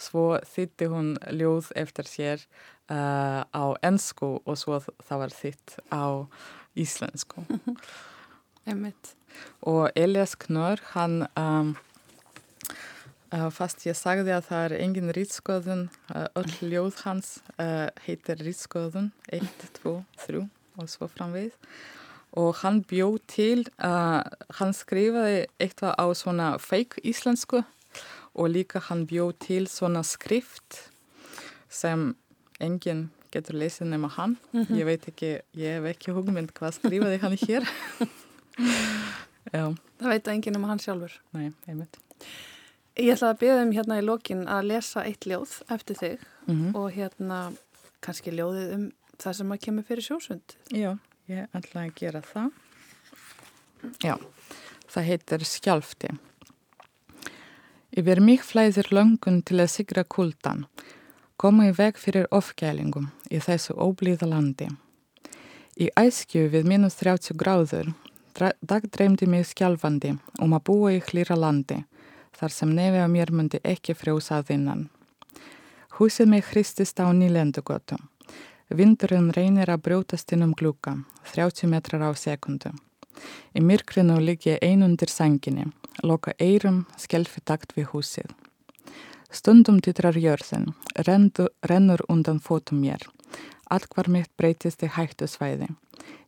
svo þýtti hún ljóð eftir sér uh, á ennsku og svo það var þýtt á íslensku [LAUGHS] og Elias Knör hann um, uh, fast ég sagði að það er engin rýtskoðun uh, öll ljóð hans uh, heitir rýtskoðun 1, 2, 3 og svo framvið og hann bjóð til uh, hann skrifaði eitthvað á svona fake íslensku og líka hann bjóð til svona skrift sem enginn getur lesið nema hann mm -hmm. ég veit ekki, ég hef ekki hugmynd hvað skrifaði hann hér. [LAUGHS] Það veit enginn nema hann sjálfur Nei, einmitt Ég ætlaði að beða um hérna í lokin að lesa eitt ljóð eftir þig mm -hmm. og hérna kannski ljóðið um það sem að kemur fyrir sjósund. Já, ég ætla að gera það. Já, það heitir skjálfti. Yfir mig flæðir löngun til að sigra kuldan, koma í veg fyrir ofgælingum í þessu óblíða landi. Í æskju við minus 30 gráður dagdreymdi mig skjálfandi um að búa í hlýra landi, þar sem nefi á mér myndi ekki frjósað innan. Húsið mig hristist á nýlendugötum. Vindurinn reynir að brjótast inn um glúka, 30 metrar á sekundu. Í myrkrinu ligg ég einundir senginni, loka eirum, skelfi takt við húsið. Stundum titrar jörðin, rennur undan fótum mér. Allt hvar mitt breytist í hættu svæði.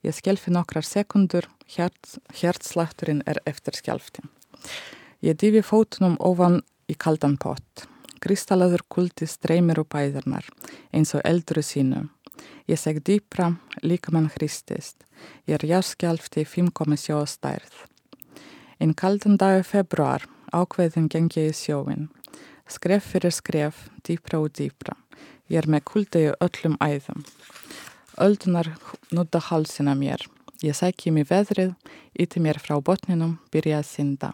Ég skelfi nokkrar sekundur, hjert, hjertslagturinn er eftir skjálfti. Ég difi fótunum ofan í kaldan pott. Kristallaður kulti streymir úr bæðarnar, eins og eldru sínu. Ég seg dýpra, líka mann hristist. Ég er jáskjálfti 5,7 stærð. Einn kaldan dag februar ákveðin gengi í sjóin. Skref fyrir skref, dýpra og dýpra. Ég er með kuldegu öllum æðum. Öldunar nutta halsina mér. Ég sækji mér veðrið, íti mér frá botninum, byrja að synda.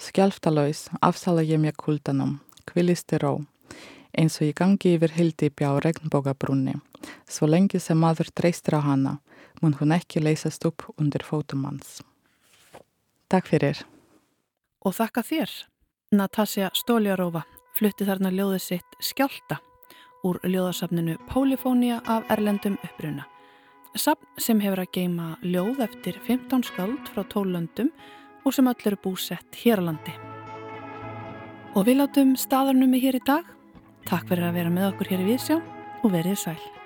Skjálftalauðs afsala ég mér kuldanum, kvilisti ró eins og ég gangi yfir hildýpja á regnbógabrunni. Svo lengi sem maður treystir á hana, mun hún ekki leysast upp undir fótum hans. Takk fyrir. Og þakka þér. Natasja Stóljarófa flutti þarna ljóðið sitt Skjálta úr ljóðasafninu Polifónia af Erlendum uppruna. Safn sem hefur að geima ljóð eftir 15 skald frá tólöndum og sem öll eru búsett hér á landi. Og við látum staðarnum í hér í dag. Takk fyrir að vera með okkur hér í Vísjá og verið sæl.